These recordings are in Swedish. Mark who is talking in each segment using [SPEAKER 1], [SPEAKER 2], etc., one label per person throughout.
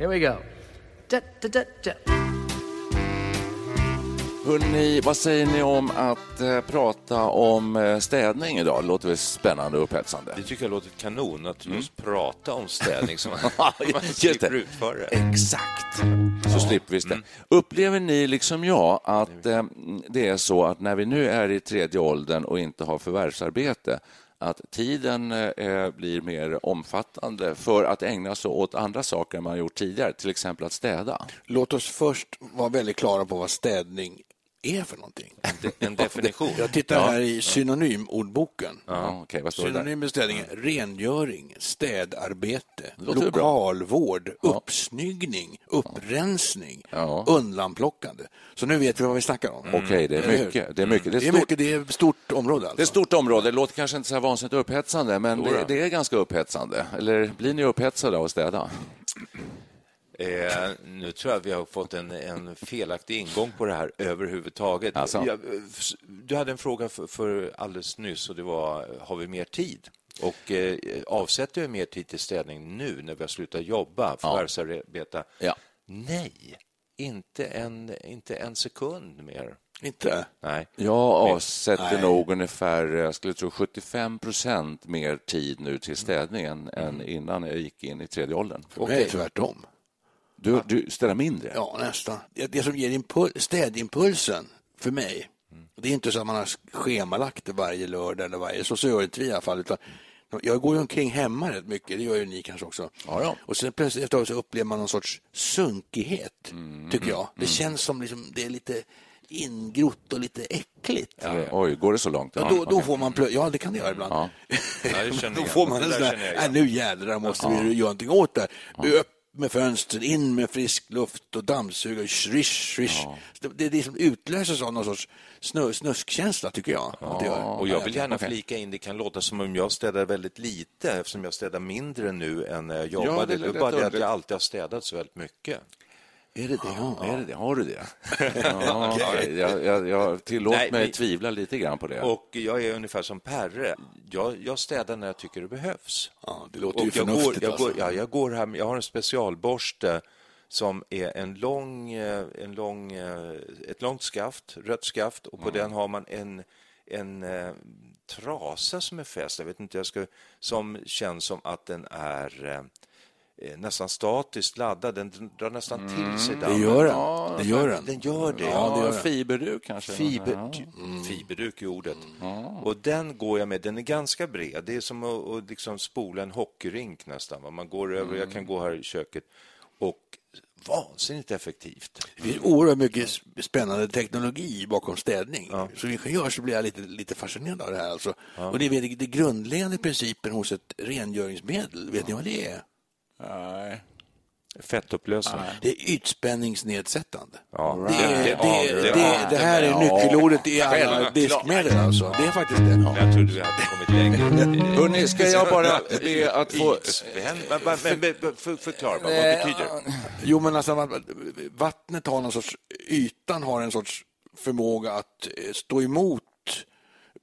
[SPEAKER 1] Here we go. Da, da, da, da.
[SPEAKER 2] Hörrni, vad säger ni om att eh, prata om eh, städning idag? Det låter väl spännande och upphetsande?
[SPEAKER 3] Det tycker jag låter kanon, att just prata om städning som man
[SPEAKER 2] just
[SPEAKER 3] slipper
[SPEAKER 2] det.
[SPEAKER 3] utföra det.
[SPEAKER 2] Exakt, så slipper vi det. Upplever ni liksom jag att eh, det är så att när vi nu är i tredje åldern och inte har förvärvsarbete att tiden eh, eh, blir mer omfattande för att ägna sig åt andra saker än man gjort tidigare, till exempel att städa?
[SPEAKER 4] Låt oss först vara väldigt klara på vad städning är för någonting.
[SPEAKER 3] En definition.
[SPEAKER 4] Jag tittar här i synonymordboken.
[SPEAKER 2] Ja, det där?
[SPEAKER 4] Synonym med städning är rengöring, städarbete, lokalvård, uppsnyggning, upprensning,
[SPEAKER 2] Ja.
[SPEAKER 4] undanplockande. Så nu vet vi vad vi snackar om.
[SPEAKER 2] Okej, det är mycket. Det är mycket.
[SPEAKER 4] Det är,
[SPEAKER 2] stort-
[SPEAKER 4] mycket, det är ett stort område alltså.
[SPEAKER 2] Det är ett stort område. Det låter kanske inte så vansinnigt upphetsande, men det, det är ganska upphetsande. Eller blir ni upphetsade av att städa?
[SPEAKER 3] Eh, nu tror jag vi har fått en, en felaktig ingång på det här överhuvudtaget.
[SPEAKER 2] Alltså?
[SPEAKER 3] Jag, du hade en fråga för, för alldeles nyss och det var, har vi mer tid? Och eh, avsätter vi mer tid till städning nu när vi har slutat jobba, förvärvsarbeta?
[SPEAKER 2] Ja.
[SPEAKER 3] Nej, inte en, inte en sekund mer.
[SPEAKER 4] Inte?
[SPEAKER 3] Nej.
[SPEAKER 2] Jag avsätter
[SPEAKER 4] Nej.
[SPEAKER 2] nog ungefär, jag skulle tro 75 procent mer tid nu till städningen än innan jag gick in i tredje åldern.
[SPEAKER 4] För mig är det tvärtom.
[SPEAKER 2] Du, du städar mindre?
[SPEAKER 4] Ja, nästan. Det, det som ger impul- städimpulsen för mig, det är inte så att man har schemalagt det varje lördag eller varje, så, så gör inte vi i alla fall. Utan jag går ju omkring hemma rätt mycket, det gör ju ni kanske också.
[SPEAKER 2] Ja, ja.
[SPEAKER 4] Och sen plötsligt efter ett tag så upplever man någon sorts sunkighet,
[SPEAKER 2] Mm.
[SPEAKER 4] tycker jag. Det känns som liksom, det är lite ingrott och lite äckligt.
[SPEAKER 2] Oj, går det så långt?
[SPEAKER 4] Ja, då, då får man plö- ja, det kan det göra ibland.
[SPEAKER 2] Ja.
[SPEAKER 3] Ja,
[SPEAKER 4] Då får man en sån där, äh, nu jädrar måste vi göra någonting åt det här. Upp med fönstren, in med frisk luft och dammsuga, swish, swish. Det, det är det som utlöses av någon sorts snö, snuskkänsla, tycker jag. att det gör.
[SPEAKER 3] Och jag vill gärna flika in, det kan låta som om jag städar väldigt lite eftersom jag städar mindre nu än när jag
[SPEAKER 2] Ja,
[SPEAKER 3] jobbade.
[SPEAKER 2] det är
[SPEAKER 3] det är
[SPEAKER 2] lätt
[SPEAKER 3] bara det att jag alltid har städat så väldigt mycket.
[SPEAKER 2] Är det det? Är det det? Har du det? Ja, okej. jag, jag, jag tillåt
[SPEAKER 3] Nej,
[SPEAKER 2] mig
[SPEAKER 3] vi-
[SPEAKER 2] tvivla lite grann på det.
[SPEAKER 3] Och jag är ungefär som Perre. Jag, jag städar när jag tycker det behövs.
[SPEAKER 4] Ja, det låter
[SPEAKER 3] Och
[SPEAKER 4] ju
[SPEAKER 3] jag, går,
[SPEAKER 4] förnuftigt.
[SPEAKER 3] jag, går,
[SPEAKER 4] alltså.
[SPEAKER 3] ja, jag går här, jag har en specialborste som är en lång, eh, en lång, eh, ett långt skaft, rött skaft och på
[SPEAKER 4] Mm.
[SPEAKER 3] den har man en, en eh, trasa som är fäst, jag vet inte, jag ska, som känns som att den är nästan statiskt laddad. Den drar nästan till sig
[SPEAKER 4] Det
[SPEAKER 3] dammen.
[SPEAKER 4] gör den. det gör den.
[SPEAKER 3] Den gör det.
[SPEAKER 2] ja,
[SPEAKER 4] det gör
[SPEAKER 2] ja,
[SPEAKER 4] det.
[SPEAKER 2] fiberduk kanske?
[SPEAKER 3] Fiber,
[SPEAKER 2] Ja.
[SPEAKER 3] mm. Fiberduk är ordet. Och den går jag med. Den är ganska bred. Det är som att, att liksom spola en hockeyrink nästan. Man går över, jag kan gå här i köket och vansinnigt effektivt.
[SPEAKER 4] Det finns oerhört mycket sp- spännande teknologi bakom städning. Som ingenjör så blir jag lite, lite fascinerad av det här. Alltså. Och det är det, det grundläggande principen hos ett rengöringsmedel. Vet ni vad det är?
[SPEAKER 2] Nej.
[SPEAKER 3] Fettupplösande.
[SPEAKER 4] Det är ytspänningsnedsättande.
[SPEAKER 3] Ja,
[SPEAKER 4] Det, är, det,
[SPEAKER 3] ja,
[SPEAKER 4] det, det, det här är nyckelordet i alla diskmedel. Alltså. Det är faktiskt det.
[SPEAKER 3] Men jag trodde vi hade kommit längre.
[SPEAKER 2] Hörrni, ska jag bara be att få...
[SPEAKER 3] Förklara, vad betyder det?
[SPEAKER 4] Jo, men alltså, va- vattnet har någon sorts, ytan har en sorts förmåga att eh, stå emot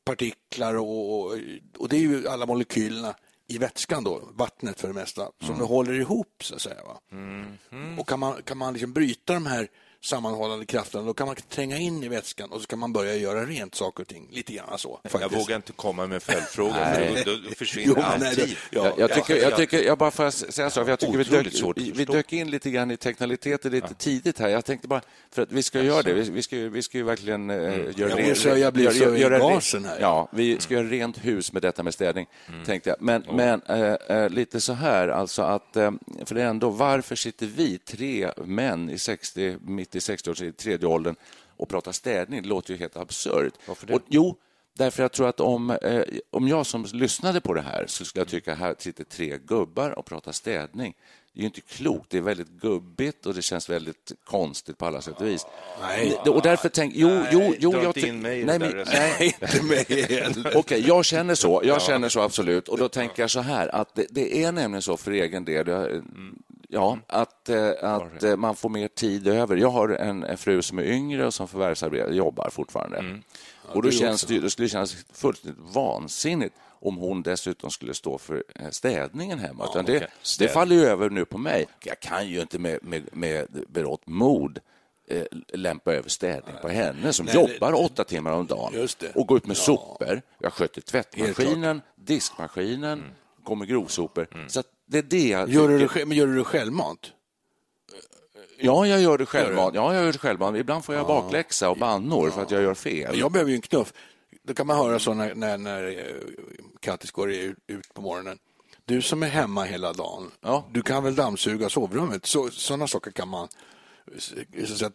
[SPEAKER 4] partiklar och, och det är ju alla molekylerna i vätskan då, vattnet för det mesta, som det håller ihop så att säga. Va? Och kan man, kan man liksom bryta de här sammanhållande krafterna. Då kan man tränga in i vätskan och så kan man börja göra rent saker och ting. Lite grann så.
[SPEAKER 3] Jag
[SPEAKER 4] faktiskt.
[SPEAKER 3] vågar inte komma med följdfrågor, för då, då försvinner
[SPEAKER 4] Jo,
[SPEAKER 3] all tid.
[SPEAKER 4] ja.
[SPEAKER 2] Jag, jag, tycker, jag, tycker, jag bara får säga så, för jag tycker vi dök, vi dök in lite grann i teknikaliteter lite tidigt här. Jag tänkte bara, för att vi ska göra det, vi, vi, ska, ju- vi ska ju verkligen eh, göra,
[SPEAKER 4] Jag
[SPEAKER 2] re-
[SPEAKER 4] måste- jag blir
[SPEAKER 2] göra-
[SPEAKER 4] så i
[SPEAKER 2] göra
[SPEAKER 4] gasen här.
[SPEAKER 2] Ja, vi ska göra rent hus med detta med städning, tänkte jag. Men, men eh, eh, lite så här, alltså att, för det är ändå, varför sitter vi, tre män i 60, mitt i 60-års, i tredje åldern, och pratar städning? Det låter ju helt absurt.
[SPEAKER 3] Varför det?
[SPEAKER 2] Och, jo, Därför jag tror att om, eh, om jag som lyssnade på det här så skulle jag tycka att här sitter tre gubbar och pratar städning. Det är ju inte klokt. Det är väldigt gubbigt och det känns väldigt konstigt på alla sätt och vis.
[SPEAKER 4] Nej.
[SPEAKER 2] Och därför tänk, jo, jo, jo,
[SPEAKER 3] dra
[SPEAKER 2] jag
[SPEAKER 3] inte
[SPEAKER 2] ty-
[SPEAKER 3] in mig
[SPEAKER 2] nej, men, nej,
[SPEAKER 4] Inte mig heller.
[SPEAKER 2] Okej, jag känner så. Jag känner så absolut. Och då tänker jag så här att det, det är nämligen så för egen del. Jag, ja, att, eh, att eh, man får mer tid över. Jag har en, fru som är yngre och som förvärvsarbetar, jobbar fortfarande. och då, känns det, då skulle det kännas fullständigt vansinnigt om hon dessutom skulle stå för eh, städningen hemma. Utan det,
[SPEAKER 3] okej.
[SPEAKER 2] det faller ju över nu på mig. Jag kan ju inte med, med, med berått mod eh, lämpa över städning på henne som
[SPEAKER 4] Nej, det-
[SPEAKER 2] jobbar åtta timmar om dagen
[SPEAKER 4] det.
[SPEAKER 2] och går ut med
[SPEAKER 4] Ja.
[SPEAKER 2] sopor. Jag sköter tvättmaskinen, diskmaskinen, kommer grovsopor. Så att det är det jag
[SPEAKER 4] Gör du det, men gör du det självmant?
[SPEAKER 2] Ja, jag gör det självmant. Ja, jag gör det självmant. Ibland får jag bakläxa och bannor för att jag gör fel.
[SPEAKER 4] Jag behöver ju en knuff. Då kan man höra så när, när, när eh, Kattis går ut, ut på morgonen. Du som är hemma hela dagen,
[SPEAKER 2] Ja.
[SPEAKER 4] du kan väl dammsuga sovrummet? Så, sådana saker kan man... Så att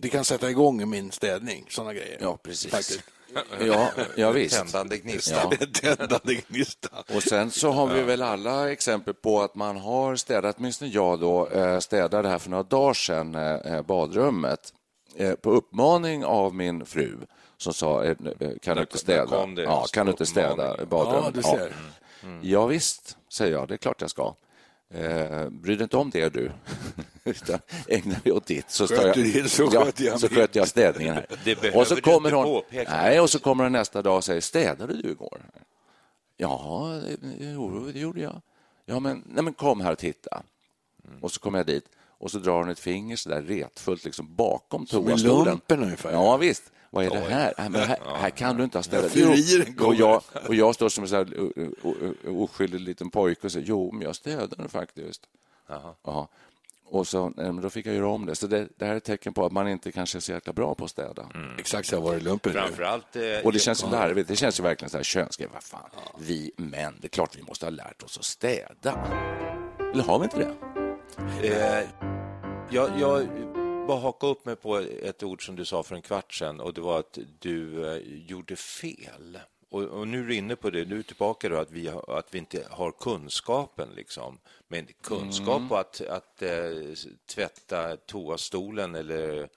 [SPEAKER 4] det kan sätta igång min städning, sådana grejer.
[SPEAKER 2] Ja, precis.
[SPEAKER 4] Faktiskt.
[SPEAKER 2] Ja, ja visst.
[SPEAKER 3] Tändande gnista.
[SPEAKER 2] Ja.
[SPEAKER 4] Tändande gnista.
[SPEAKER 2] Och sen så har vi väl alla exempel på att man har städat, åtminstone jag då, eh, städade här för några dagar sedan, eh, badrummet, eh, på uppmaning av min fru som sa, kan du inte städa? Ja, kan du inte städa badrummet?
[SPEAKER 4] Ja, du ser.
[SPEAKER 2] Ja, visst, säger jag, det är klart jag ska. Eh, bry dig inte om det du, utan ägna dig åt ditt. Så, står
[SPEAKER 4] Sköter
[SPEAKER 2] jag,
[SPEAKER 4] så
[SPEAKER 2] ja,
[SPEAKER 4] sköter jag
[SPEAKER 2] så sköter jag städningen här.
[SPEAKER 3] Det behöver
[SPEAKER 2] och så
[SPEAKER 3] du
[SPEAKER 2] kommer
[SPEAKER 3] inte
[SPEAKER 2] hon,
[SPEAKER 3] påpeka.
[SPEAKER 2] nej, och så kommer hon nästa dag och säger, städade du igår? Ja, det, jo, det gjorde jag. Ja, men, nej, men kom här och titta. Och så kommer jag dit och så drar hon ett finger så där retfullt liksom bakom
[SPEAKER 4] Som
[SPEAKER 2] toastolen.
[SPEAKER 4] lumpen ungefär.
[SPEAKER 2] Ja, visst. Vad är det här? Nej, men här, här kan du inte ha.
[SPEAKER 4] Där furiren
[SPEAKER 2] och, jag, och jag står som en så här oskyldig liten pojke och säger jo, men jag städade faktiskt. Ja. Och så, men då fick jag göra om det. Så det, det här är ett tecken på att man inte kanske är så jäkla bra på att städa.
[SPEAKER 4] Exakt så har varit i lumpen nu.
[SPEAKER 3] Framförallt... Eh,
[SPEAKER 2] Och det känns ju larvigt. Det känns ju verkligen så här könsgrej. Vad fan, vi män, det är klart vi måste ha lärt oss att städa. Eller har vi inte det?
[SPEAKER 3] Eh, jag, jag bara haka upp mig på ett ord som du sa för en kvart sedan och det var att du eh, gjorde fel. Och, och nu är du inne på det, nu är du tillbaka då att vi, har, att vi inte har kunskapen. Liksom. Men kunskap
[SPEAKER 2] Mm.
[SPEAKER 3] på att, att eh, tvätta toastolen eller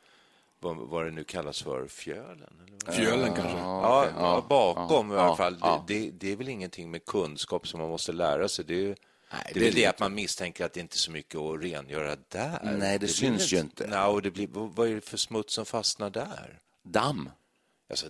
[SPEAKER 3] vad, vad det nu kallas för, fjölen? Eller?
[SPEAKER 4] Fjölen kanske.
[SPEAKER 3] Ja, ja, bakom i alla
[SPEAKER 2] ja,
[SPEAKER 3] fall.
[SPEAKER 2] ja.
[SPEAKER 3] Det, det, det är väl ingenting med kunskap som man måste lära sig. Det är,
[SPEAKER 2] Nej,
[SPEAKER 3] det
[SPEAKER 2] det
[SPEAKER 3] är det
[SPEAKER 2] det
[SPEAKER 3] att man misstänker att det inte är så mycket att rengöra där.
[SPEAKER 2] Nej, det
[SPEAKER 3] blir
[SPEAKER 2] syns ju inte.
[SPEAKER 3] Nej, och det blir, vad vad är det för smuts som fastnar där?
[SPEAKER 2] Damm.
[SPEAKER 3] Alltså,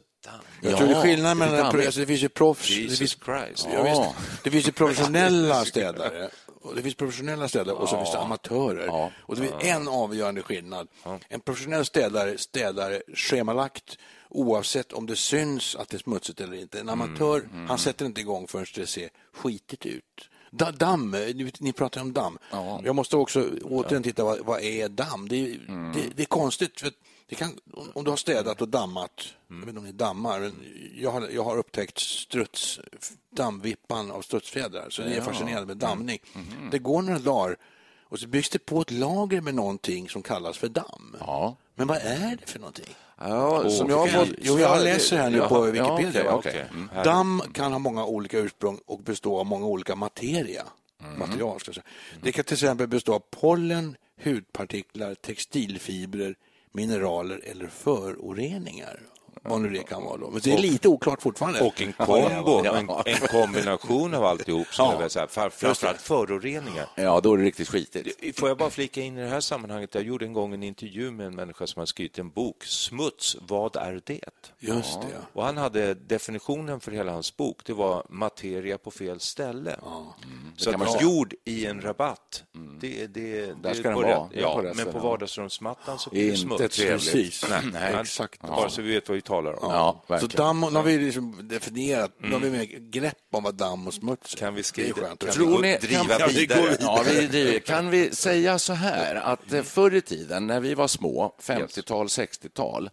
[SPEAKER 4] Jag tror det är
[SPEAKER 2] Ja,
[SPEAKER 4] skillnad
[SPEAKER 2] det
[SPEAKER 4] mellan... Alltså, det finns ju proffs... Det
[SPEAKER 3] Jesus
[SPEAKER 4] finns,
[SPEAKER 3] Christ.
[SPEAKER 4] Ja.
[SPEAKER 2] Ja.
[SPEAKER 4] Det finns ju professionella städare. Och det finns professionella städare och så finns det amatörer.
[SPEAKER 2] Ja.
[SPEAKER 4] Och det finns en avgörande skillnad. En professionell städare städar schemalagt oavsett om det syns att det är smutsigt eller inte. En amatör, han sätter inte igång förrän det ser skitigt ut. Da, damm, ni, ni pratar om damm. Jag måste också återigen titta, vad, vad är damm? Det, är- det, det är konstigt. För det kan, om- du har städat och dammat, jag vet inte om ni dammar, men jag har, jag har upptäckt struts, dammvippan av strutsfjädrar, så det är fascinerande med damning. Det går några dagar och så byggs det på ett lager med någonting som kallas för damm.
[SPEAKER 2] Ja.
[SPEAKER 4] Men vad är det för någonting?
[SPEAKER 2] Ja, som jag har fått...
[SPEAKER 4] Jo, jag läser här nu
[SPEAKER 2] Ja,
[SPEAKER 4] på
[SPEAKER 2] ja,
[SPEAKER 4] Wikipedia.
[SPEAKER 2] okej,
[SPEAKER 4] va?
[SPEAKER 2] okej. Mm.
[SPEAKER 4] Damm kan ha många olika ursprung och bestå av många olika materia.
[SPEAKER 2] Mm.
[SPEAKER 4] material. Ska jag säga. Det kan till exempel bestå av pollen, hudpartiklar, textilfibrer, mineraler eller föroreningar vad nu det kan vara. Då. Men det är lite oklart fortfarande.
[SPEAKER 3] Och en kombo, en, en kombination av alltihop, säga. Fram- Framförallt föroreningar.
[SPEAKER 2] Ja, då är det riktigt skitigt.
[SPEAKER 3] Får jag bara flika in i det här sammanhanget? Jag gjorde en gång en intervju med en människa som har skrivit en bok, Smuts, vad är det?
[SPEAKER 4] Just det, ja.
[SPEAKER 3] Och han hade definitionen för hela hans bok, det var materia på fel ställe. Så
[SPEAKER 2] kan man
[SPEAKER 3] att jord i en rabatt, det, det,
[SPEAKER 2] Där
[SPEAKER 3] det
[SPEAKER 2] ska den vara.
[SPEAKER 3] Ja,
[SPEAKER 2] på
[SPEAKER 3] men på vardagsrumsmattan så blir det
[SPEAKER 2] Inte
[SPEAKER 3] smuts.
[SPEAKER 2] trevligt.
[SPEAKER 4] Precis.
[SPEAKER 3] Nej, nej,
[SPEAKER 4] Exakt.
[SPEAKER 3] Bara så vi vet vad vi talar om.
[SPEAKER 2] Ja,
[SPEAKER 4] Så damm, nu har vi liksom definierat, nu har vi mer grepp om vad damm och smuts är.
[SPEAKER 3] Kan vi skriva-
[SPEAKER 4] Det är skönt.
[SPEAKER 3] kan
[SPEAKER 4] Tror ni-
[SPEAKER 3] driva
[SPEAKER 4] vi
[SPEAKER 3] vidare?
[SPEAKER 2] Ja, vi driver. Kan vi säga så här att eh, förr i tiden när vi var små, 50-tal, 60-tal,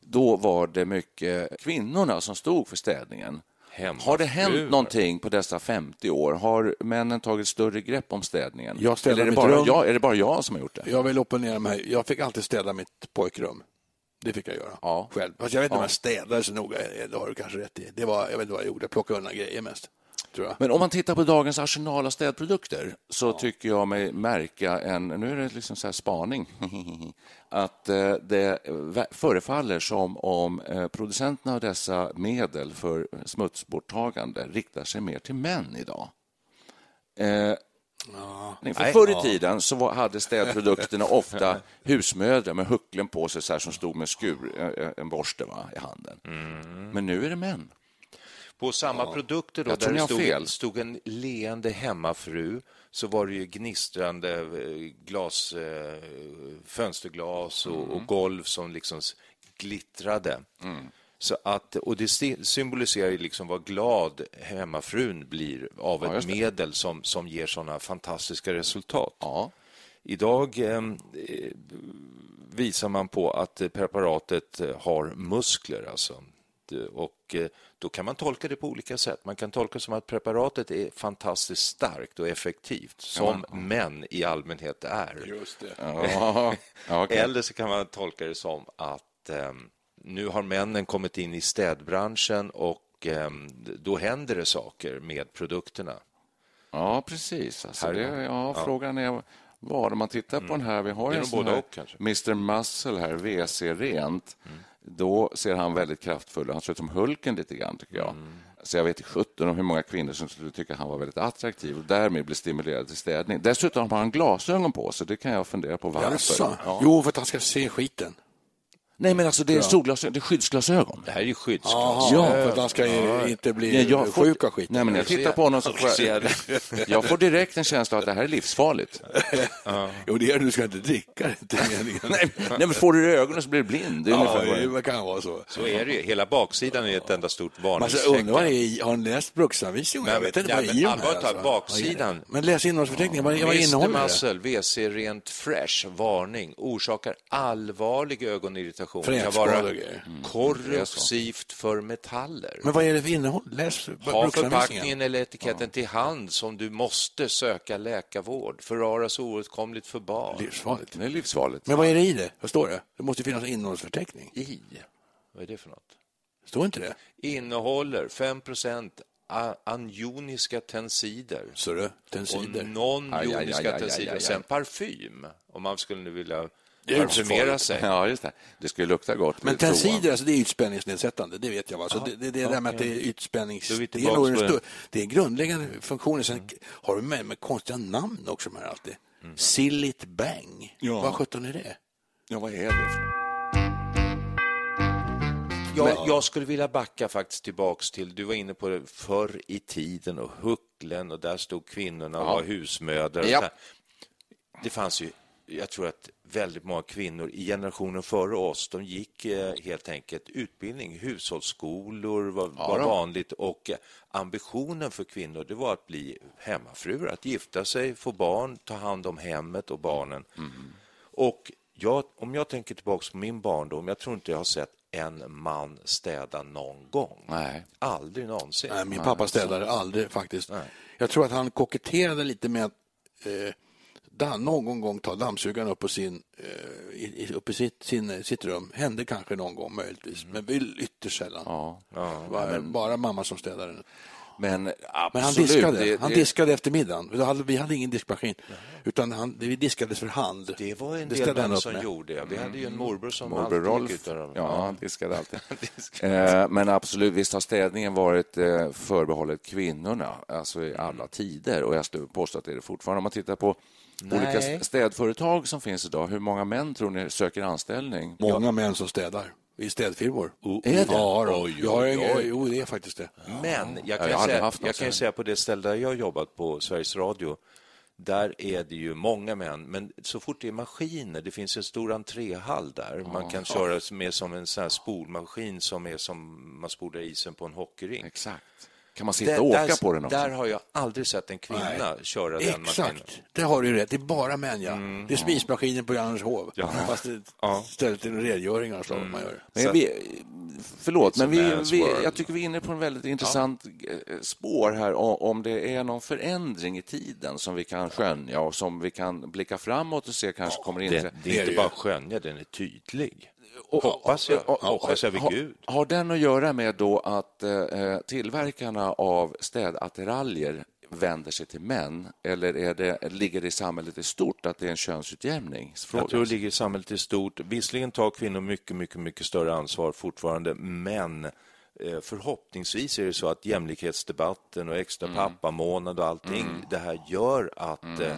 [SPEAKER 2] då var det mycket kvinnorna som stod för städningen.
[SPEAKER 3] Hemmafruar.
[SPEAKER 2] Har det hänt någonting på dessa 50 år? Har männen tagit större grepp om städningen?
[SPEAKER 4] Jag
[SPEAKER 2] Eller är det, bara
[SPEAKER 4] rum.
[SPEAKER 2] jag, är det bara jag som har gjort det?
[SPEAKER 4] Jag vill opponera mig. Jag fick alltid städa mitt pojkrum. Det fick jag göra
[SPEAKER 2] Ja.
[SPEAKER 4] själv. Fast jag vet inte om
[SPEAKER 2] Ja.
[SPEAKER 4] jag städade så noga. Det har du kanske rätt i. Det var, jag vet inte vad jag gjorde. Jag plockade undan grejer mest. Tror jag.
[SPEAKER 2] Men om man tittar på dagens arsenal av städprodukter så tycker jag mig märka en, nu är det liksom så här spaning, att eh, det förefaller som om eh, producenterna av dessa medel för smutsborttagande riktar sig mer till män idag. Eh, nej, för förr i tiden så var, hade städprodukterna ofta husmödrar med hucklen på sig så här, som stod med skur, eh, en borste va, i handen. Men nu är det män.
[SPEAKER 3] På samma produkter då, där det stod, stod en leende hemmafru så var det ju gnistrande eh, glas, eh, fönsterglas och,
[SPEAKER 2] Mm.
[SPEAKER 3] och golv som liksom glittrade. Så att, och det symboliserar ju liksom vad glad hemmafrun blir av
[SPEAKER 2] Ja,
[SPEAKER 3] ett medel som, som ger sådana fantastiska resultat.
[SPEAKER 2] Ja.
[SPEAKER 3] Idag eh, eh, visar man på att preparatet eh, har muskler. Alltså. Och eh, då kan man tolka det på olika sätt. Man kan tolka det som att preparatet är fantastiskt starkt och effektivt, som män i allmänhet är.
[SPEAKER 4] Just det.
[SPEAKER 2] Ja, ja, okej.
[SPEAKER 3] Eller så kan man tolka det som att eh, nu har männen kommit in i städbranschen och eh, då händer det saker med produkterna.
[SPEAKER 2] Ja, precis. Alltså
[SPEAKER 3] Här
[SPEAKER 2] det,
[SPEAKER 3] är
[SPEAKER 2] ja, Frågan är vad. Om man tittar på den här, vi har en sån här. Mr Muscle här, WC Rent. Då ser han väldigt kraftfull Han ser ut som Hulken lite grann, tycker jag. Så jag vet inte sjutton om hur många kvinnor som skulle tycka han var väldigt attraktiv och därmed bli stimulerade till städning. Dessutom har han glasögon på sig. Det kan jag fundera på varför.
[SPEAKER 4] Jaså?
[SPEAKER 2] Ja.
[SPEAKER 4] Jo, för att han ska se skiten.
[SPEAKER 2] Nej, men alltså det är solglasögon, det är skyddsglasögon.
[SPEAKER 3] Det här är ju skyddsglas.
[SPEAKER 4] Jaha,
[SPEAKER 2] Ja.
[SPEAKER 4] för att han ska inte bli
[SPEAKER 2] Nej, jag får-
[SPEAKER 4] sjuk av skiten.
[SPEAKER 2] Nej, men när jag tittar på honom så får jag, jag får direkt en känsla av att det här är livsfarligt.
[SPEAKER 4] Jo, det är det. Du ska inte dricka det. inte meningen.
[SPEAKER 2] Nej, nej, men får du det i ögonen så blir det blind. Det är
[SPEAKER 4] Ja,
[SPEAKER 2] det är.
[SPEAKER 4] kan vara så.
[SPEAKER 3] Så är det ju. Hela baksidan är ett enda stort
[SPEAKER 4] Man alltså,
[SPEAKER 3] varningstecken.
[SPEAKER 4] undrar vad det är i. Har ni läst bruksanvisningen? Jag vet inte
[SPEAKER 3] men-
[SPEAKER 4] vad det är
[SPEAKER 3] allvarligt talat, baksidan.
[SPEAKER 4] Men läs innehållsförteckningen. Vad, vad
[SPEAKER 3] Mr.
[SPEAKER 4] innehåller det?
[SPEAKER 3] Muscle, WC Rent Fresh, varning, orsakar allvarlig ögonirritation. Kan
[SPEAKER 4] Frätskador
[SPEAKER 3] vara
[SPEAKER 4] och grejer.
[SPEAKER 3] korrosivt för metaller.
[SPEAKER 4] Men vad är det för innehåll? Läs
[SPEAKER 3] Ha förpackningen eller etiketten till hand som du måste söka läkarvård. Förvaras oåtkomligt för barn.
[SPEAKER 4] Livsfarligt.
[SPEAKER 2] Det är livsfarligt.
[SPEAKER 4] Men vad är det i det? Vad står det? Det måste finnas en innehållsförteckning.
[SPEAKER 3] I? Vad är det för något?
[SPEAKER 4] Står inte det?
[SPEAKER 3] Innehåller 5 a- anioniska tensider.
[SPEAKER 4] Så
[SPEAKER 3] och
[SPEAKER 4] tensider.
[SPEAKER 2] Aj, aj, aj,
[SPEAKER 3] non-joniska
[SPEAKER 2] aj,
[SPEAKER 3] tensider.
[SPEAKER 2] aj, aj,
[SPEAKER 3] Och sen parfym, om man skulle nu vilja
[SPEAKER 4] Det farligt.
[SPEAKER 3] sig.
[SPEAKER 2] Ja, just det. Det ska ju lukta gott.
[SPEAKER 4] Men tensider, alltså, det är ytspänningsnedsättande, det vet jag. Va? Så det, det, det där med att det är ytspännings...
[SPEAKER 3] Är
[SPEAKER 4] Det är, nog
[SPEAKER 3] det.
[SPEAKER 4] är grundläggande funktioner. Sen har du med, med konstiga namn också de här alltid. Sillit Bang.
[SPEAKER 2] Ja.
[SPEAKER 4] Vad sjutton är det?
[SPEAKER 2] Ja, vad är det?
[SPEAKER 3] Jag, jag skulle vilja backa faktiskt tillbaks till, du var inne på det, förr i tiden och hucklen och där stod kvinnorna och var husmödrar.
[SPEAKER 2] Ja.
[SPEAKER 3] Det fanns ju, jag tror att väldigt många kvinnor i generationen före oss, de gick eh, helt enkelt utbildning, hushållsskolor var, var
[SPEAKER 2] då.
[SPEAKER 3] vanligt och eh, ambitionen för kvinnor det var att bli hemmafruar, att gifta sig, få barn, ta hand om hemmet och barnen. Och jag, om jag tänker tillbaka på min barndom, jag tror inte jag har sett en man städa någon gång.
[SPEAKER 2] Nej.
[SPEAKER 3] Aldrig någonsin.
[SPEAKER 4] Nej, min pappa städade aldrig faktiskt. Jag tror att han koketterade lite med att eh, någon gång ta dammsugaren upp på sin, eh, upp i sitt, sin, sitt rum. Hände kanske någon gång möjligtvis, men väl ytterst sällan.
[SPEAKER 2] Ja.
[SPEAKER 4] Det var bara mamma som städade.
[SPEAKER 2] Men absolut.
[SPEAKER 4] Men han diskade.
[SPEAKER 2] det-
[SPEAKER 4] han
[SPEAKER 2] det-
[SPEAKER 4] diskade efter middagen. Vi hade, vi hade ingen diskmaskin, utan han, vi diskades för hand.
[SPEAKER 3] Det var en
[SPEAKER 4] Det
[SPEAKER 3] del män som
[SPEAKER 4] med.
[SPEAKER 3] gjorde det. Vi hade ju en morbror som
[SPEAKER 2] Morbror
[SPEAKER 3] alltid
[SPEAKER 2] Rolf.
[SPEAKER 3] gick ut där.
[SPEAKER 2] Ja, han diskade alltid. Eh, Men absolut, visst har städningen varit eh, förbehållet kvinnorna alltså i alla tider. Och jag skulle påstå att det är det fortfarande. Om man tittar på olika
[SPEAKER 3] Nej.
[SPEAKER 2] städföretag som finns idag, hur många män tror ni söker anställning?
[SPEAKER 4] Många män som städar i städfirmor.
[SPEAKER 2] Är det?
[SPEAKER 4] Ja, då.
[SPEAKER 3] Oj,
[SPEAKER 4] jag
[SPEAKER 3] oj, oj.
[SPEAKER 4] Jo, det är faktiskt det.
[SPEAKER 3] Men jag
[SPEAKER 2] jag
[SPEAKER 3] kan,
[SPEAKER 2] aldrig
[SPEAKER 3] säga, jag kan säga på det ställe där jag har jobbat på Sveriges Radio, där är det ju många män, men så fort det är maskiner, det finns en stor entréhall där, man kan köra med som en sån här spolmaskin som är som man spolar isen på en hockeyrink.
[SPEAKER 2] Exakt. Kan man sitta
[SPEAKER 3] Där-
[SPEAKER 2] och åka
[SPEAKER 3] där,
[SPEAKER 2] på den också?
[SPEAKER 3] Där har jag aldrig sett en kvinna köra den maskinen.
[SPEAKER 4] Exakt, det har du rätt. Det är bara män, ja. Det är spismaskinen på Johanneshov.
[SPEAKER 3] Ja.
[SPEAKER 4] Fast det
[SPEAKER 3] Ja.
[SPEAKER 4] istället är det rengöring av slaget man gör.
[SPEAKER 2] Men vi, förlåt, men vi, vi, jag tycker vi är inne på en väldigt intressant eh, spår här om det är någon förändring i tiden som vi kan skönja och som vi kan blicka framåt och se kanske kommer in.
[SPEAKER 3] Det, det
[SPEAKER 4] Det är
[SPEAKER 3] inte
[SPEAKER 4] det
[SPEAKER 3] bara skönja, den är tydlig. Hoppas jag. Hoppas jag vid
[SPEAKER 2] har,
[SPEAKER 3] Gud.
[SPEAKER 2] har den att göra med då att eh, tillverkarna av städattiraljer vänder sig till män eller är det, ligger det i samhället i stort att det är en könsutjämning?
[SPEAKER 3] Jag tror det ligger i samhället i stort. Visserligen tar kvinnor mycket, mycket, mycket större ansvar fortfarande, men eh, förhoppningsvis är det så att jämlikhetsdebatten och extra pappamånad och allting, det här gör att eh,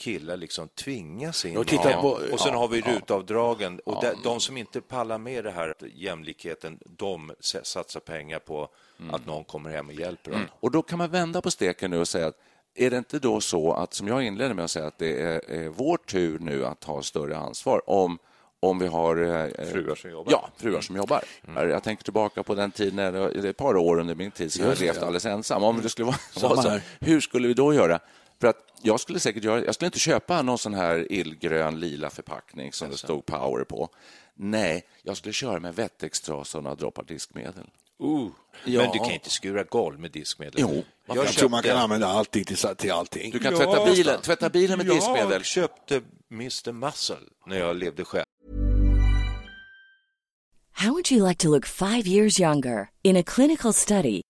[SPEAKER 3] killar liksom tvingas in.
[SPEAKER 4] Jag tittar
[SPEAKER 3] Ja.
[SPEAKER 4] på-
[SPEAKER 3] och sen
[SPEAKER 4] ja,
[SPEAKER 3] har vi rutavdragen och de, de som inte pallar med det här jämlikheten, de satsar pengar på att någon kommer hem och hjälper dem.
[SPEAKER 2] Och då kan man vända på steken nu och säga att är det inte då så att, som jag inledde med att säga, att det är, är vår tur nu att ta större ansvar om, om vi har... eh,
[SPEAKER 3] Fruar som jobbar.
[SPEAKER 2] Ja, fruar som jobbar. Jag tänker tillbaka på den tiden, när, det är ett par år under min tid, som jag levt alldeles ensam. Om det skulle vara, så,
[SPEAKER 4] här.
[SPEAKER 2] hur skulle vi då göra? Jag skulle säkert göra, jag skulle inte köpa någon sån här illgrön lila förpackning som det stod Power på. Nej, jag skulle köra med Wettex-trasa och några droppar diskmedel.
[SPEAKER 3] Uh,
[SPEAKER 4] Ja.
[SPEAKER 3] Men du kan inte skura golv med diskmedel.
[SPEAKER 2] Jo,
[SPEAKER 4] Jag, tror man kan använda allting till, till allting.
[SPEAKER 2] Du kan tvätta bilen, tvätta bilen med diskmedel.
[SPEAKER 3] Jag köpte Mr Muscle när jag levde själv.
[SPEAKER 5] How would you like to look five years younger? In a clinical study,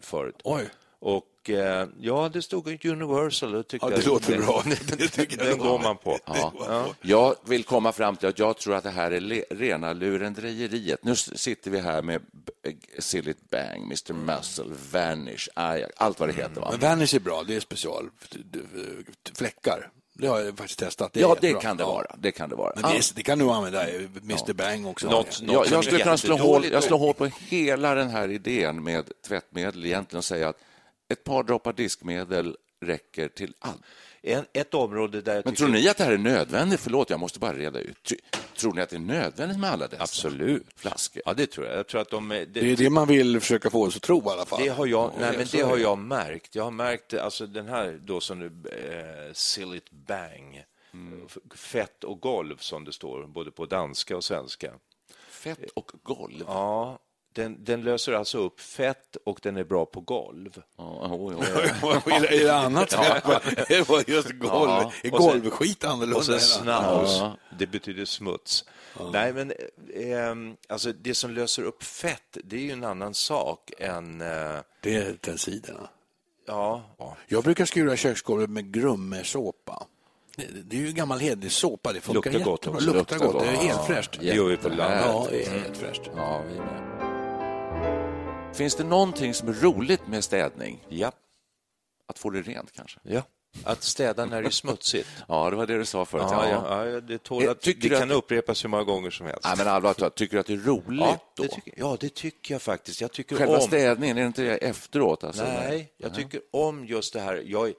[SPEAKER 3] förut.
[SPEAKER 4] Oj.
[SPEAKER 3] Och eh, ja, det stod Universal. Och tyckte
[SPEAKER 4] Ja, det
[SPEAKER 3] jag-
[SPEAKER 4] låter
[SPEAKER 3] den,
[SPEAKER 4] bra. Det tycker
[SPEAKER 3] den
[SPEAKER 4] det
[SPEAKER 3] går man på.
[SPEAKER 2] Ja. Jag vill komma fram till att jag tror att det här är le- rena lurendrejeriet. Nu sitter vi här med B- Silly Bang, Mr Muscle, Vanish, Ajax, allt vad det heter. Va?
[SPEAKER 4] Men Vanish är bra, det är special. Fläckar, det har jag faktiskt testat. Det
[SPEAKER 2] ja, det kan det
[SPEAKER 4] Ja.
[SPEAKER 2] vara. Det kan det vara.
[SPEAKER 4] Men det, är, det kan du använda i Mr Bang också.
[SPEAKER 3] Något-
[SPEAKER 4] Ja.
[SPEAKER 3] något-
[SPEAKER 2] Jag, jag skulle kunna slå hål, jag slår hål på hela den här idén med tvättmedel egentligen och säga att ett par droppar diskmedel räcker till allt.
[SPEAKER 3] En, ett område där jag
[SPEAKER 2] Men tror ni att det här är nödvändigt? Förlåt, jag måste bara reda ut. Tr- Tror ni att det är nödvändigt med alla dessa
[SPEAKER 3] Absolut.
[SPEAKER 2] flaskor?
[SPEAKER 3] Ja, det tror jag. Jag tror att de... är-
[SPEAKER 4] Det är det man vill försöka få oss att tro i alla fall.
[SPEAKER 3] Det har jag, nej, men det har jag märkt. Jag har märkt alltså den här då som nu, eh, Sillit Bang, F- fett och golv som det står både på danska och svenska.
[SPEAKER 2] Fett och golv.
[SPEAKER 3] Ja, den, den löser alltså upp fett och den är bra på golv.
[SPEAKER 2] Ja, jo, jo.
[SPEAKER 4] är det annat fett? Det var just golv.
[SPEAKER 3] Ja,
[SPEAKER 4] Är golvskit annorlunda?
[SPEAKER 3] Och sen snaus,
[SPEAKER 2] Ja.
[SPEAKER 3] det betyder smuts. Nej, men eh, alltså det som löser upp fett, det är ju en annan sak än... Eh,
[SPEAKER 4] Det är tensiderna.
[SPEAKER 3] ja,
[SPEAKER 4] Jag brukar skura köksgolvet med grummesåpa. Det, är ju gammal hederlig såpa. Det funkar
[SPEAKER 3] Luktar gott
[SPEAKER 4] jättebra.
[SPEAKER 3] också.
[SPEAKER 4] Luktar
[SPEAKER 2] Luktar
[SPEAKER 4] gott. Det är
[SPEAKER 2] gott.
[SPEAKER 4] helt
[SPEAKER 2] Ja.
[SPEAKER 4] fräscht.
[SPEAKER 3] det gör vi på landet.
[SPEAKER 4] Ja, det är helt fräscht.
[SPEAKER 2] Ja, vi med. Finns det någonting som är roligt med städning?
[SPEAKER 3] Ja,
[SPEAKER 2] Att få det rent kanske?
[SPEAKER 3] ja. Att städa när det är smutsigt.
[SPEAKER 2] Ja, det var det du sa förut.
[SPEAKER 3] Ja, ja, ja, det tål
[SPEAKER 2] Eh,
[SPEAKER 3] att,
[SPEAKER 2] tycker
[SPEAKER 3] det kan
[SPEAKER 2] att-
[SPEAKER 3] upprepas hur många gånger som helst.
[SPEAKER 2] Nej, men allvarligt, tycker du att det är roligt
[SPEAKER 3] ja,
[SPEAKER 2] då?
[SPEAKER 3] det tycker, ja, det tycker jag faktiskt. Jag tycker
[SPEAKER 2] Själva
[SPEAKER 3] om...
[SPEAKER 2] städningen, är det inte det efteråt? Alltså?
[SPEAKER 3] Nej, jag tycker om just det här. Jag,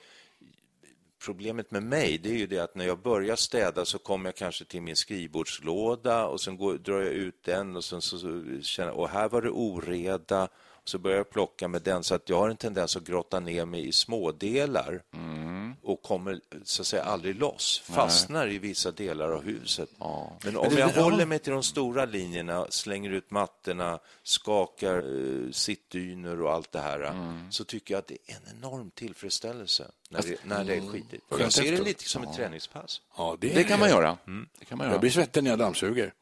[SPEAKER 3] problemet med mig det är ju det att när jag börjar städa så kommer jag kanske till min skrivbordslåda och sen går, drar jag ut den och sen så, så känner jag, och här var det oreda. Så börjar jag plocka med den så att jag har en tendens att grotta ner mig i smådelar och kommer så att säga aldrig loss. Fastnar i vissa delar av huset. Men om
[SPEAKER 4] det-
[SPEAKER 3] jag
[SPEAKER 4] ja.
[SPEAKER 3] håller mig till de stora linjerna, slänger ut mattorna, skakar eh, sittdyner och allt det här, så tycker jag att det är en enorm tillfredsställelse när det, när det är skitigt. Och jag ser det lite som ett träningspass.
[SPEAKER 4] Ja,
[SPEAKER 2] Det kan man göra.
[SPEAKER 3] Mm.
[SPEAKER 2] Det kan man
[SPEAKER 4] Jag
[SPEAKER 2] göra.
[SPEAKER 4] blir svettig när jag dammsuger.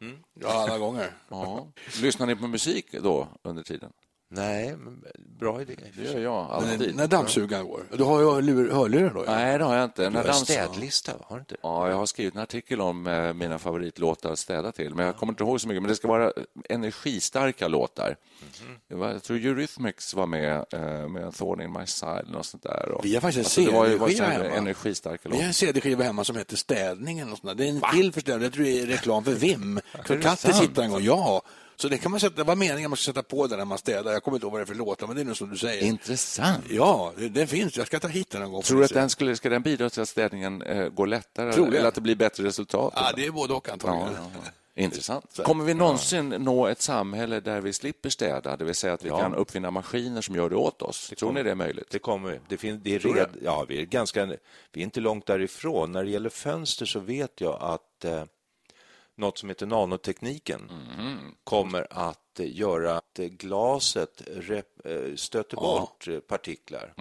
[SPEAKER 4] Ja, alla gånger.
[SPEAKER 2] Ja. Lyssnar ni på musik då under tiden?
[SPEAKER 3] Nej, men bra idé.
[SPEAKER 2] Det gör jag
[SPEAKER 4] Men
[SPEAKER 2] alltid.
[SPEAKER 4] när dammsugaren går. Du har ju lur- hörlurar då? Ja.
[SPEAKER 2] Nej, det har jag inte.
[SPEAKER 3] Du
[SPEAKER 2] När
[SPEAKER 3] har en städlista, har du inte?
[SPEAKER 2] Ja, jag har skrivit en artikel om eh, mina favoritlåtar att städa till, men jag kommer inte ihåg så mycket. Men det ska vara energistarka låtar.
[SPEAKER 3] Mhm.
[SPEAKER 2] Var, jag tror Eurythmics var med eh, med en Thorn in my side något sånt där. Och,
[SPEAKER 4] Vi har faktiskt en
[SPEAKER 2] var
[SPEAKER 4] CD-skiva hemma.
[SPEAKER 2] energistarka
[SPEAKER 4] Vi har
[SPEAKER 2] låtar.
[SPEAKER 4] en CD-skiva hemma som heter Städningen. Och sånt där. det är en till för städning. Jag tror det är reklam för Vim. För katten sitter en gång. Ja. Så det kan man sätta, det var meningen man ska sätta på den när man städar. Jag kommer inte ihåg vad det är för låtar, men det är nog som du säger.
[SPEAKER 2] Intressant.
[SPEAKER 4] Ja, det- den finns. Jag ska ta hit den någon gång.
[SPEAKER 2] Tror du att den skulle, ska den bidra till att städningen eh, går lättare
[SPEAKER 4] Troligen.
[SPEAKER 2] eller att det blir bättre resultat?
[SPEAKER 4] Ja, det är både och antagligen.
[SPEAKER 2] Ja, ja, ja. Intressant. Kommer vi någonsin nå ett samhälle där vi slipper städa, det vill säga att vi
[SPEAKER 3] Ja.
[SPEAKER 2] kan uppfinna maskiner som gör det åt oss? Tror ni det är möjligt?
[SPEAKER 3] Det kommer vi. Det finns, det är red, ja, vi, är ganska, vi är inte långt därifrån. När det gäller fönster så vet jag att eh, något som heter nanotekniken kommer att eh, göra att eh, glaset eh, stöter bort eh, partiklar.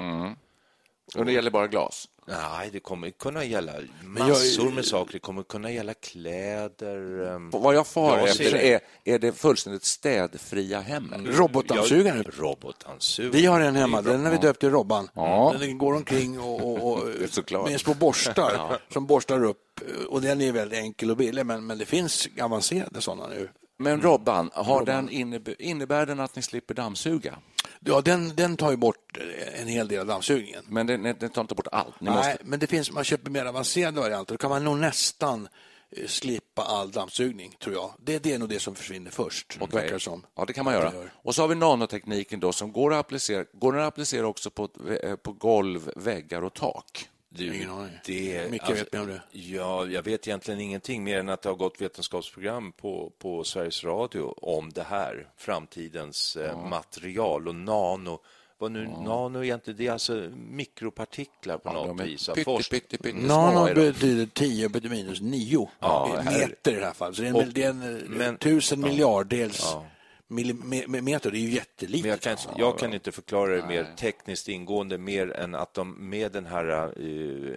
[SPEAKER 2] Och det gäller bara glas?
[SPEAKER 3] Nej, det kommer kunna gälla massor med saker. Det kommer kunna gälla kläder. ehm,
[SPEAKER 2] Vad jag far
[SPEAKER 3] Ja,
[SPEAKER 2] efter är, är det fullständigt städfria hemmen.
[SPEAKER 4] Robotdammsugaren.
[SPEAKER 3] Ja, robotdammsugare.
[SPEAKER 4] Vi har en hemma, den har vi döpt till Robban.
[SPEAKER 2] Ja.
[SPEAKER 4] Den går omkring och, och, och med små borstar som borstar upp. Och den är väldigt enkel och billig, men, men det finns avancerade sådana nu.
[SPEAKER 2] Men Robban, har den innebär, innebär den att ni slipper dammsuga?
[SPEAKER 4] Ja, den, den tar ju bort en hel del av dammsugningen.
[SPEAKER 2] Men den, den tar inte bort allt? Ni
[SPEAKER 4] Nej,
[SPEAKER 2] måste,
[SPEAKER 4] men det finns, man köper mer avancerade varianter. Då kan man nog nästan eh, slippa all dammsugning, tror jag. Det, det är nog det som försvinner först, verkar det som.
[SPEAKER 2] Ja, det kan man göra. Och så har vi nanotekniken då som går att applicera, går den att applicera också på, eh, på golv, väggar och tak?
[SPEAKER 3] Du,
[SPEAKER 4] Ingen aning.
[SPEAKER 3] det,
[SPEAKER 4] Micke
[SPEAKER 3] alltså,
[SPEAKER 4] vet mer om det.
[SPEAKER 3] Ja, jag vet egentligen ingenting mer än att det har gått vetenskapsprogram på, på Sveriges Radio om det här, framtidens eh, material och nano. Vad nu nano egentligen, det är alltså mikropartiklar på något
[SPEAKER 2] de är
[SPEAKER 3] vis.
[SPEAKER 2] pytte, pytte, pytte
[SPEAKER 4] Nano betyder 10 på minus 9
[SPEAKER 3] Ja, här-
[SPEAKER 4] meter i det här fallet. Så det är en,
[SPEAKER 3] Och-
[SPEAKER 4] det är en eh,
[SPEAKER 3] men-
[SPEAKER 4] tusen
[SPEAKER 3] ja.
[SPEAKER 4] miljardels
[SPEAKER 3] Ja.
[SPEAKER 4] Millimeter. Det är ju jättelitet.
[SPEAKER 3] Men jag kan, jag kan inte förklara det mer tekniskt ingående mer än att de med den här uh,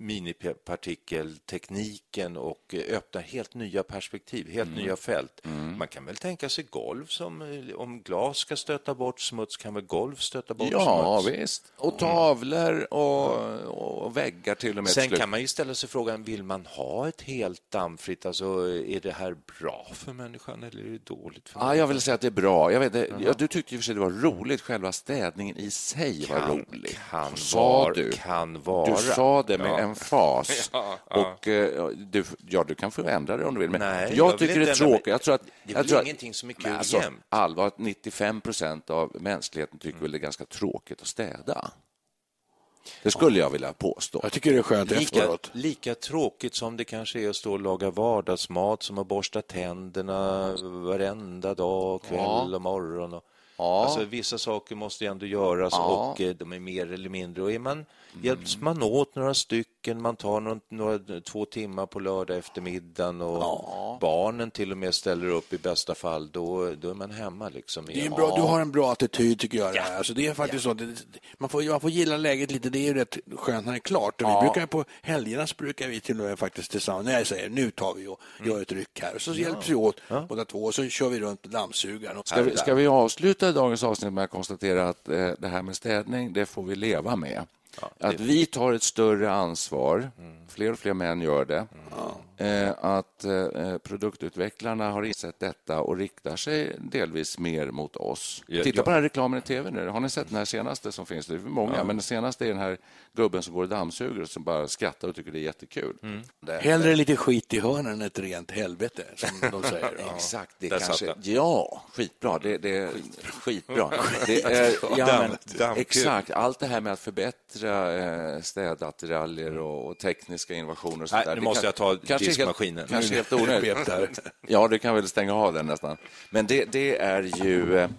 [SPEAKER 3] minipartikeltekniken och öppnar helt nya perspektiv, helt nya fält. Man kan väl tänka sig golv som eh, om glas ska stöta bort smuts kan väl golv stöta bort
[SPEAKER 2] Ja,
[SPEAKER 3] smuts?
[SPEAKER 2] visst. Och tavlor och, och väggar till och med.
[SPEAKER 3] Sen kan man ju ställa sig frågan, vill man ha ett helt dammfritt, alltså är det här bra för människan eller är det dåligt för
[SPEAKER 2] Ja, vill säga att det är bra. Jag vet, det- ja, du tyckte i och för sig det var roligt. Själva städningen i sig var
[SPEAKER 3] Kan-
[SPEAKER 2] rolig.
[SPEAKER 3] kan
[SPEAKER 2] sa
[SPEAKER 3] vara-
[SPEAKER 2] du.
[SPEAKER 3] kan vara.
[SPEAKER 2] Du sa det med
[SPEAKER 3] Ja.
[SPEAKER 2] emfas.
[SPEAKER 3] Ja, ja.
[SPEAKER 2] Och, eh, du, ja, du kan få ändra det om du vill. Men
[SPEAKER 3] Nej,
[SPEAKER 2] jag,
[SPEAKER 3] jag
[SPEAKER 2] tycker det är tråkigt. Jag tror att,
[SPEAKER 3] Det är
[SPEAKER 2] jag
[SPEAKER 3] väl
[SPEAKER 2] tror
[SPEAKER 3] ingenting som är kul
[SPEAKER 2] alltså,
[SPEAKER 3] jämt.
[SPEAKER 2] Allvar, 95 procent av mänskligheten tycker väl det är ganska tråkigt att städa. Det skulle jag vilja påstå.
[SPEAKER 4] Jag tycker det är skönt
[SPEAKER 3] Lika,
[SPEAKER 4] efteråt.
[SPEAKER 3] lika tråkigt som det kanske är att stå och laga vardagsmat som att borsta tänderna varenda dag, kväll och morgon. Och,
[SPEAKER 2] Ja.
[SPEAKER 3] Alltså, vissa saker måste ju ändå göras
[SPEAKER 2] Ja.
[SPEAKER 3] och eh, de är mer eller mindre. Och är man, Hjälps man åt några stycken, man tar några, några, två timmar på lördag eftermiddagen och barnen till och med ställer upp i bästa fall, då, då är man hemma. Liksom.
[SPEAKER 4] Det är en bra, du har en bra attityd tycker jag. Här. Alltså, det är faktiskt så. Det, man, får, man får gilla läget lite. Det är ju rätt skönt när det är klart. Och vi brukar, på helgerna så brukar vi till och med faktiskt tillsammans, när jag säger nu tar vi och gör ett ryck här. Och så hjälps vi åt båda två och så kör vi runt dammsugaren. Och
[SPEAKER 2] Ska vi, ska vi avsluta dagens avsnitt med att konstatera att eh, det här med städning, det får vi leva med. Att vi tar ett större ansvar, fler och fler män gör det. Eh, att eh, produktutvecklarna har insett detta och riktar sig delvis mer mot oss.
[SPEAKER 3] Ja,
[SPEAKER 2] Titta
[SPEAKER 3] ja.
[SPEAKER 2] på den här reklamen i tv nu. Har ni sett den här senaste som finns? Det är många, men den senaste är den här gubben som går och dammsuger och som bara skrattar och tycker det är jättekul. Det-
[SPEAKER 4] Hellre lite skit i hörnen än ett rent helvete, som de säger. Ja.
[SPEAKER 2] Exakt, det
[SPEAKER 3] Där
[SPEAKER 2] kanske... Ja, skitbra. Det, det, skitbra. Det är, ja, men, exakt, allt det här med att förbättra eh, städattiraljer och, och tekniska innovationer. Och sånt
[SPEAKER 3] Nej,
[SPEAKER 2] där,
[SPEAKER 3] nu
[SPEAKER 2] det
[SPEAKER 3] måste
[SPEAKER 2] kan-
[SPEAKER 3] jag ta
[SPEAKER 2] kanske
[SPEAKER 3] diskmaskinen.
[SPEAKER 2] Kanske helt onödigt. Ja, du kan väl stänga av den nästan. Men det, det är ju eh,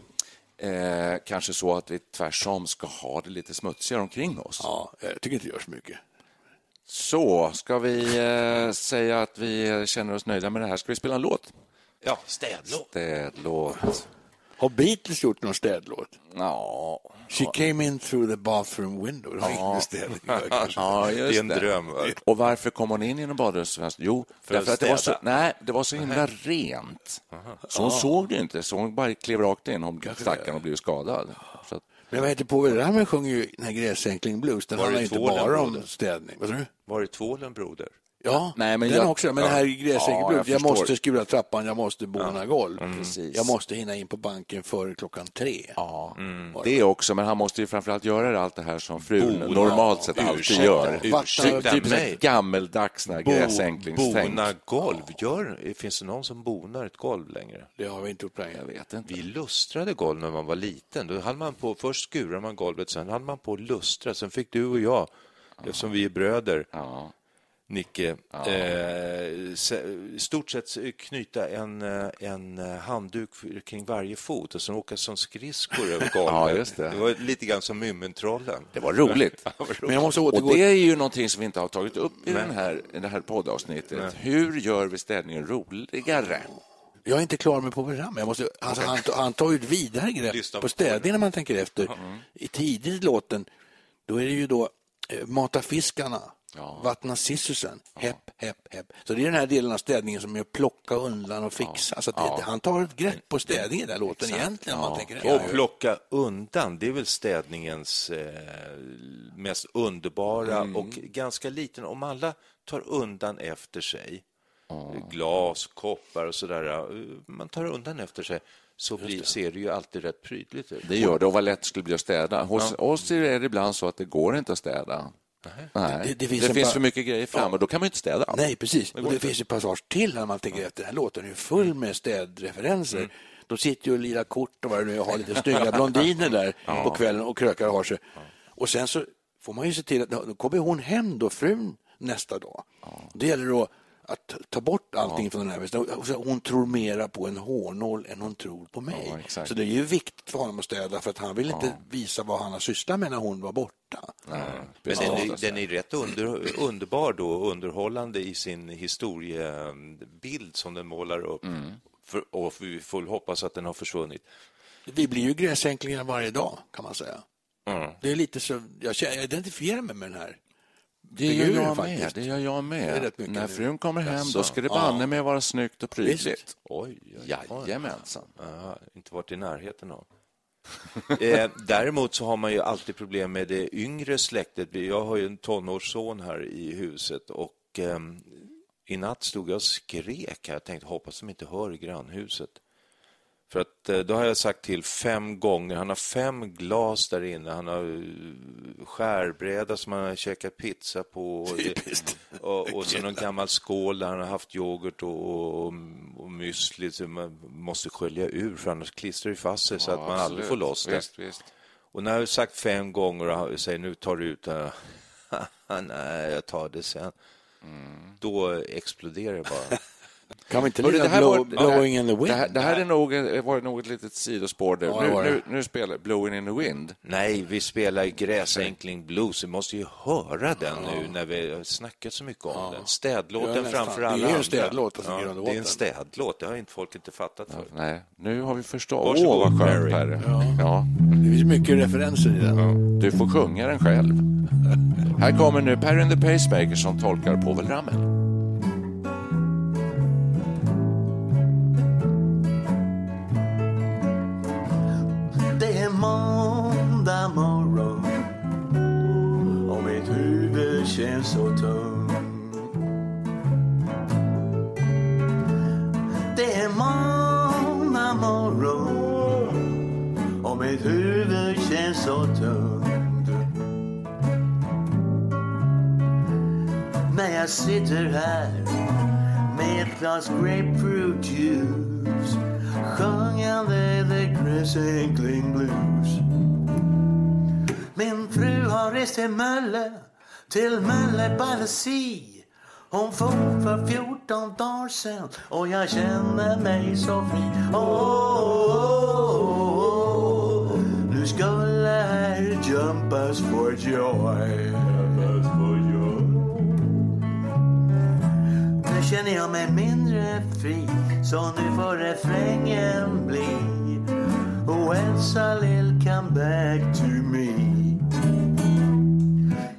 [SPEAKER 2] eh, kanske så att vi tvärsom ska ha det lite smutsigare omkring oss.
[SPEAKER 4] ja, jag tycker inte det görs mycket.
[SPEAKER 2] Så, ska vi eh, säga att vi känner oss nöjda med det här? Ska vi spela en låt?
[SPEAKER 3] Ja, städlåt.
[SPEAKER 2] Städlåt.
[SPEAKER 4] Har Beatles gjort någon städlåt?
[SPEAKER 2] Ja,
[SPEAKER 4] She came in through the bathroom window. Det kanske.
[SPEAKER 2] Ja,
[SPEAKER 3] Det är en dröm.
[SPEAKER 2] Och varför kom hon in genom badrumsfönstret? Jo,
[SPEAKER 3] För
[SPEAKER 2] därför
[SPEAKER 3] att
[SPEAKER 2] det var, så, nej, det var så himla rent. Så hon såg det inte, så hon bara klev rakt in. Hon stackaren och blev skadad. Så att,
[SPEAKER 4] Men vad heter Povel Ramel sjunger ju den här Gräsänkling Blues. Den
[SPEAKER 3] det
[SPEAKER 4] handlar inte bara om städning.
[SPEAKER 3] Var är tvålen, broder?
[SPEAKER 4] Ja,
[SPEAKER 2] Nej, men
[SPEAKER 4] den
[SPEAKER 2] jag-
[SPEAKER 4] också. Men det här
[SPEAKER 2] Ja,
[SPEAKER 4] Gräsänkling
[SPEAKER 2] jag.
[SPEAKER 4] Jag, måste skura trappan, jag måste bona golv.
[SPEAKER 2] Precis.
[SPEAKER 4] Jag måste hinna in på banken före klockan tre.
[SPEAKER 2] ja,
[SPEAKER 3] Mm.
[SPEAKER 2] det också. Men han måste ju framförallt göra allt det här som frun
[SPEAKER 3] Bona,
[SPEAKER 2] normalt sett alltid
[SPEAKER 3] ursäkta,
[SPEAKER 2] gör.
[SPEAKER 3] ursäkta
[SPEAKER 2] Typ,
[SPEAKER 3] mig.
[SPEAKER 2] gammeldags gräsänklingstänk.
[SPEAKER 3] Bona golv. Gör, finns det någon som bonar ett golv längre?
[SPEAKER 4] Det har vi inte gjort länge.
[SPEAKER 2] Jag vet inte.
[SPEAKER 3] Vi lustrade golv när man var liten. Då hade man på, först skurade man golvet, sen hade man på att lustra. Sen fick du och jag, eftersom vi är bröder,
[SPEAKER 2] Ja.
[SPEAKER 3] Nicke, eh, se- i stort sett knyta en, eh, en eh, handduk kring varje fot och sen åka som skridskor över golvet.
[SPEAKER 2] Ja, det.
[SPEAKER 3] det var lite grann som Mumintrollen.
[SPEAKER 2] Det var roligt.
[SPEAKER 4] Men jag måste
[SPEAKER 2] Och
[SPEAKER 4] återgå.
[SPEAKER 2] det är ju någonting som vi inte har tagit upp i, den här, i det här poddavsnittet. Hur gör vi städningen roligare?
[SPEAKER 4] Jag är inte klar med Ramel. Jag måste, alltså, han, tar- han tar ju ett vidare grepp
[SPEAKER 3] Lyssna
[SPEAKER 4] på
[SPEAKER 3] på
[SPEAKER 4] städning när man tänker efter. I tidigt i låten, då är det ju då eh, Mata fiskarna, Vattna sissusen, hepp, hepp, hepp. Så det är den här delen av städningen som är att plocka undan och fixa. Så att det, han tar ett grepp på städningen i den låten egentligen. Om man tänker.
[SPEAKER 3] Och plocka undan, det är väl städningens eh, mest underbara och ganska liten. Om alla tar undan efter sig, glas, koppar och sådär, eh, man tar undan efter sig, så blir, ser det ju alltid rätt prydligt ut.
[SPEAKER 2] Det gör det och vad lätt skulle bli att städa. Hos oss är det ibland så att det går inte att städa. Nej.
[SPEAKER 4] Det-
[SPEAKER 2] Det,
[SPEAKER 4] det finns en
[SPEAKER 2] finns för mycket grejer fram
[SPEAKER 4] Ja.
[SPEAKER 2] och då kan man ju inte städa.
[SPEAKER 4] Nej, precis. Och
[SPEAKER 2] går
[SPEAKER 4] det finns ett passage till när man tänker efter. Den här låten är ju full med städreferenser. De sitter ju och lirar kort och vad det nu är och har lite snygga blondiner där på kvällen och krökar och har sig. Och sen så får man ju se till att då kommer hon hem då, frun, nästa dag. Det gäller då att ta bort allting från den här Hon tror mera på en hårnål än hon tror på mig.
[SPEAKER 2] Ja,
[SPEAKER 4] så det är ju viktigt för honom att städa för att han vill inte visa vad han har sysslat med när hon var borta.
[SPEAKER 3] Men
[SPEAKER 2] Precis.
[SPEAKER 3] den är, den är rätt under, underbar då, och underhållande i sin historiebild som den målar upp. För, och vi får hoppas att den har försvunnit.
[SPEAKER 4] Vi blir ju gräsänklingar varje dag kan man säga. Det är lite så, jag, känner, jag identifierar mig med den här.
[SPEAKER 2] Det gör jag
[SPEAKER 4] faktiskt.
[SPEAKER 2] med. Det gör jag med. När frun kommer hem,
[SPEAKER 3] Jaså?
[SPEAKER 2] då ska det banne med vara snyggt och prydligt.
[SPEAKER 3] Oj, oj, oj.
[SPEAKER 2] Jajamensan.
[SPEAKER 3] Ja, inte varit i närheten av. eh, däremot så har man ju alltid problem med det yngre släktet. Jag har ju en tonårsson här i huset och ehm, i natt stod jag och skrek. Jag tänkte hoppas de inte hör i grannhuset. För att eh, då har jag sagt till fem gånger. Han har fem glas där inne. Han har eh, skärbräda som han har käkat pizza på. Och, det, och, och så någon gammal skål där han har haft yoghurt och, och, och müsli som man måste skölja ur för annars klistrar det fast sig så att man aldrig får loss det.
[SPEAKER 2] Visst, visst.
[SPEAKER 3] Och när jag har sagt fem gånger och säger nu tar du ut det. Nej, jag tar det sen. Då exploderar det bara.
[SPEAKER 4] Kan vi inte lira
[SPEAKER 2] det här
[SPEAKER 4] blow,
[SPEAKER 2] var-
[SPEAKER 4] Blowing in the wind?
[SPEAKER 2] Det här, det här är nog, var nog ett litet sidospår. Där.
[SPEAKER 4] Ja, det
[SPEAKER 2] nu, nu, nu spelar Blowing in the wind.
[SPEAKER 3] Nej, vi spelar gräsänkling blues. Vi måste ju höra den nu när vi har snackat så mycket om den.
[SPEAKER 4] Ja,
[SPEAKER 3] Städlåten
[SPEAKER 4] nästan.
[SPEAKER 3] framför
[SPEAKER 4] Det är
[SPEAKER 3] alla
[SPEAKER 4] ju en
[SPEAKER 3] andra.
[SPEAKER 4] städlåt, alltså, och
[SPEAKER 3] det är en städlåt, det har inte folk inte fattat förut.
[SPEAKER 2] Nej, nu har vi förstått.
[SPEAKER 3] Varsågod,
[SPEAKER 2] Åh, vad skönt. Perre. Ja.
[SPEAKER 4] Det finns mycket referenser i den.
[SPEAKER 2] Du får sjunga den själv. Här kommer nu Perry and the Pacemaker som tolkar Povel Ramel.
[SPEAKER 6] Måndag morgon och mitt huvud känns så tungt. Det är måndag morgon och mitt huvud känns så tungt. När jag sitter här med ett glas grapefruit juice Grissingling Blues. Min fru har rest till Mölle, till Mölle by the Sea. Hon for för 14 dagar sen och jag känner mig så fri. Åh, åh, åh, åh. nu skulle här jumpas for joy. Nu känner jag mig mindre fri så nu får refrängen bli. Oh Elsa lill come back to me.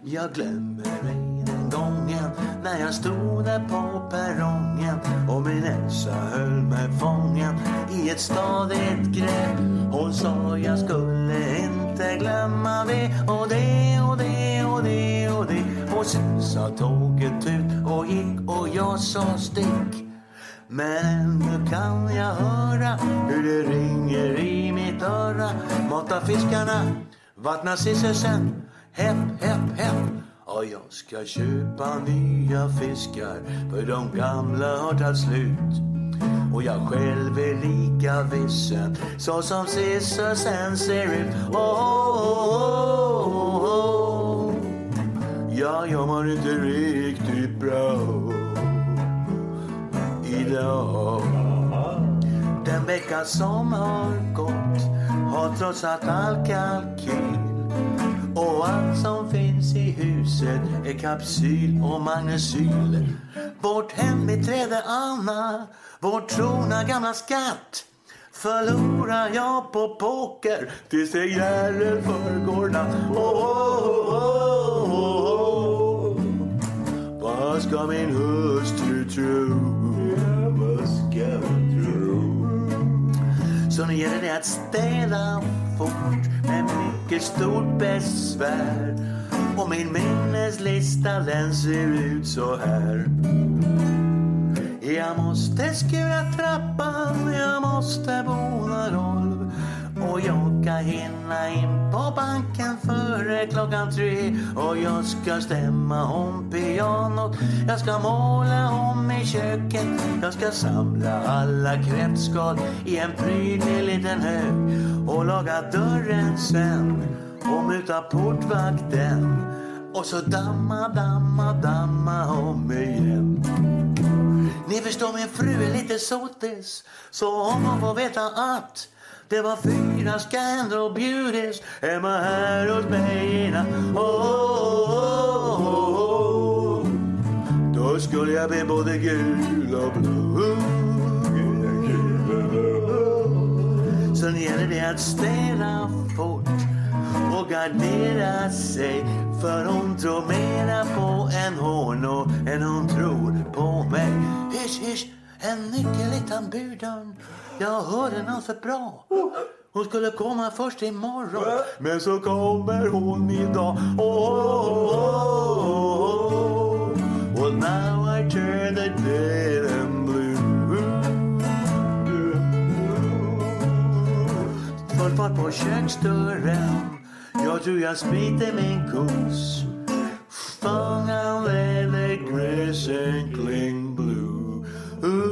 [SPEAKER 6] Jag glömmer ej den gången När jag stod där på perrongen Och min Elsa höll mig fången I ett stadigt grepp. Hon sa jag skulle inte glömma det Och det och det och det och det. Och sen sa tåget ut och gick och jag sa stick men nu kan jag höra hur det ringer i mitt öra. Mata fiskarna, vattna sisselsen Hepp, hepp, hepp. Och jag ska köpa nya fiskar För de gamla har tagit slut. Och jag själv är lika vissen Så som sisselsen ser ut. Oh, oh, oh, oh, oh. Ja, jag mår inte riktigt bra idag Den vecka som har gått har trotsat all kalkyl. Och allt som finns i huset är kapsyl och magnesyl Vårt hembiträde Anna, vår trogna gamla skatt. Förlorar jag på poker tills det Järrel förrgår natt. Åh, åh, åh, åh, åh. Vad ska min hustru tro? Så nu gäller det att städa fort med mycket stort besvär. Och min minneslista den ser ut så här. Jag måste skura trappan, jag måste bona roll och jag ska hinna in på banken före klockan tre. Och jag ska stämma om pianot. Jag ska måla om i köket. Jag ska samla alla kräftskal i en prydlig liten hög. Och laga dörren sen och muta portvakten. Och så damma, damma, damma om igen. Ni förstår min fru är lite sotis. Så om hon får veta att det var fyra Scandal Beauties Hemma här hos mig innan. Oh, oh, oh, oh. oh. Då skulle jag bli både gul och blå. Sen gäller det att städa fort och gardera sig. För hon tror mera på en hono än hon tror på mig. Hysch, hysch, en nyckel i tamburdörren. Jag hörde något så bra. Hon skulle komma först imorgon Men så kommer hon idag. Oh, oh, oh, oh, oh. Well now I turn the dead and blue. Full fart på köksdörren. Jag tror jag smiter min kos väder, the kling Blue. Ooh.